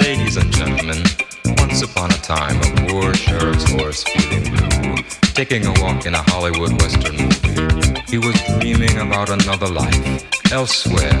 Ladies and gentlemen, once upon a time, a poor sheriff's horse feeling blue, taking a walk in a Hollywood Western movie. He was dreaming about another life elsewhere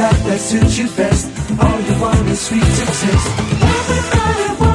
life that suits you best. All you want is sweet success. Everybody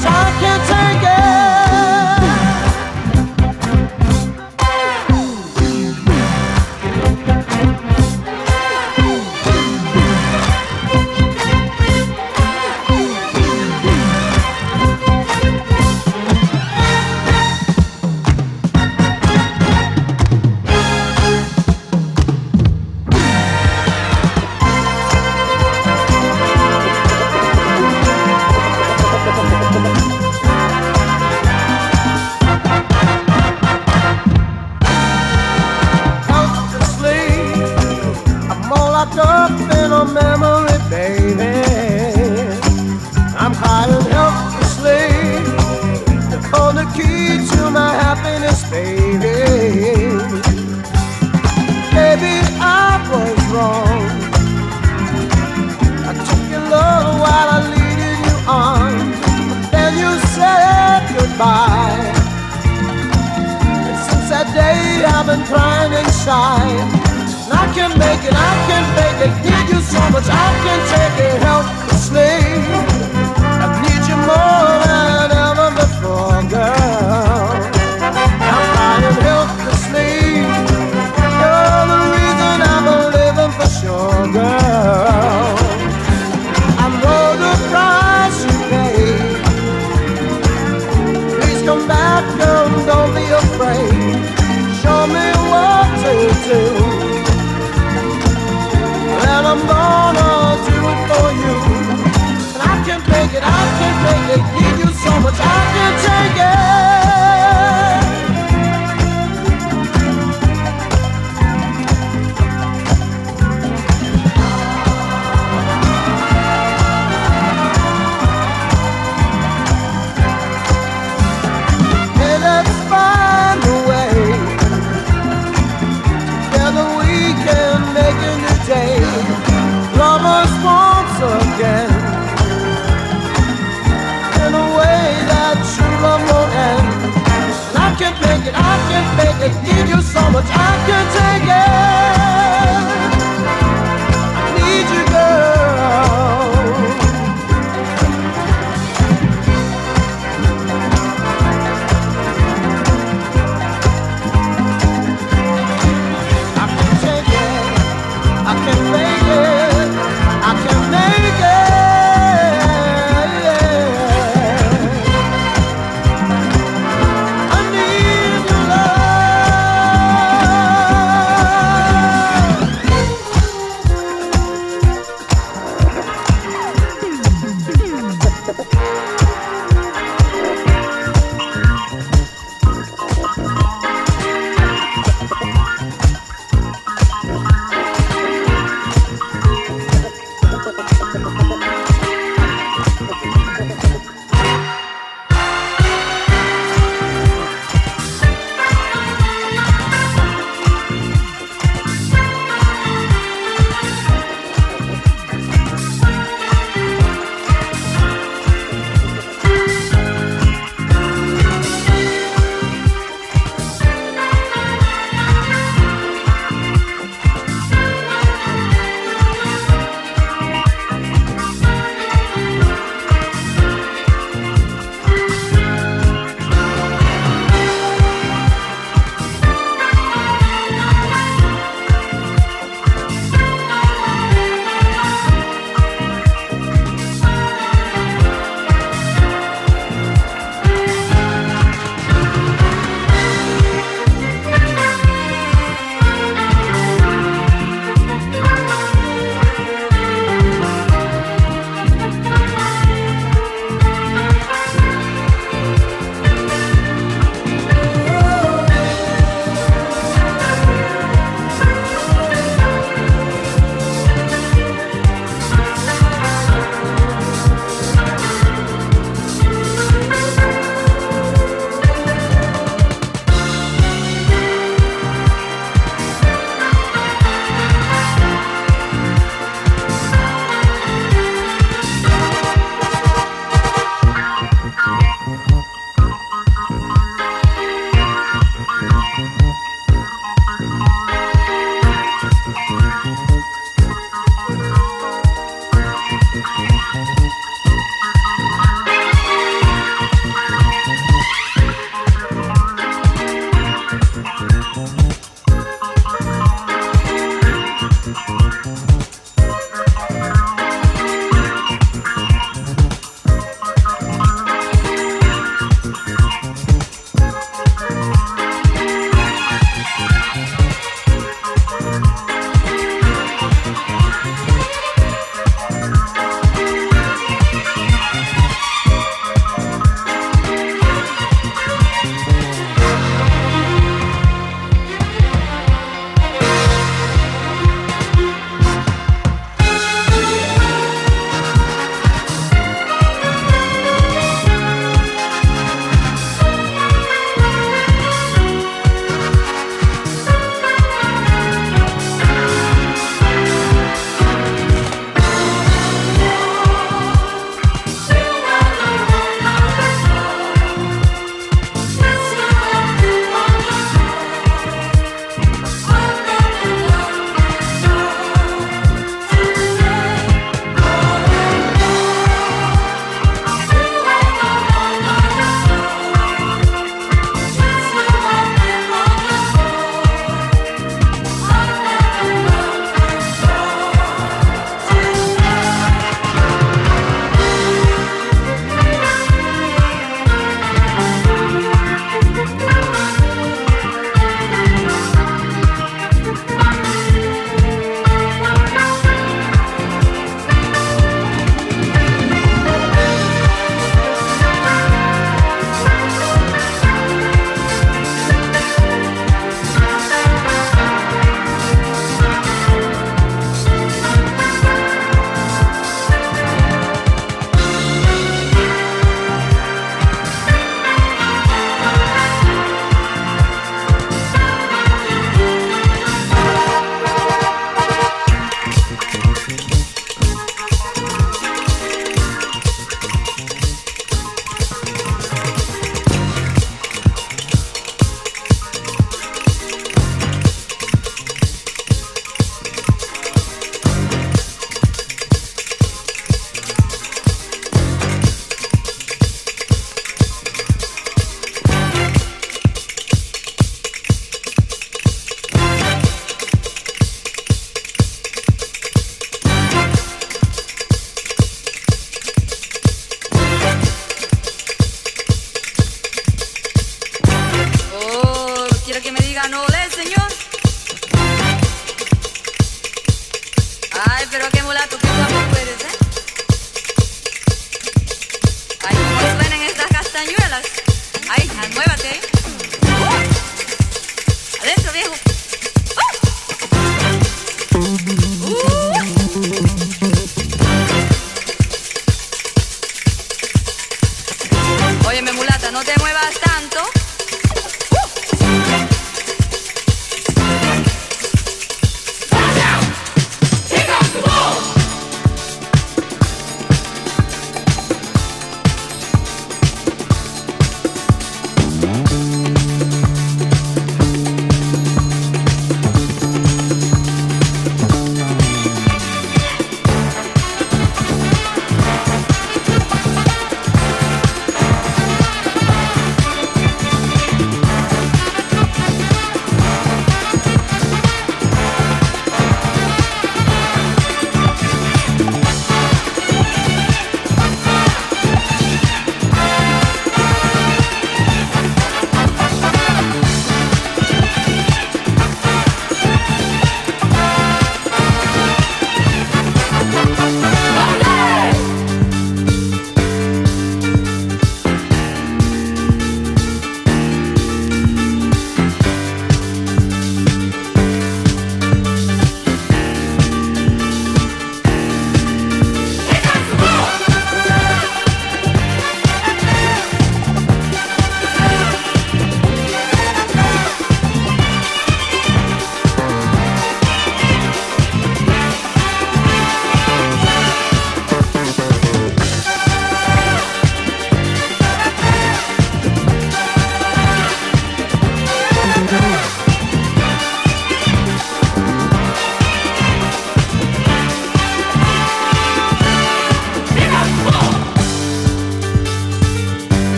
so I can't take I'm gonna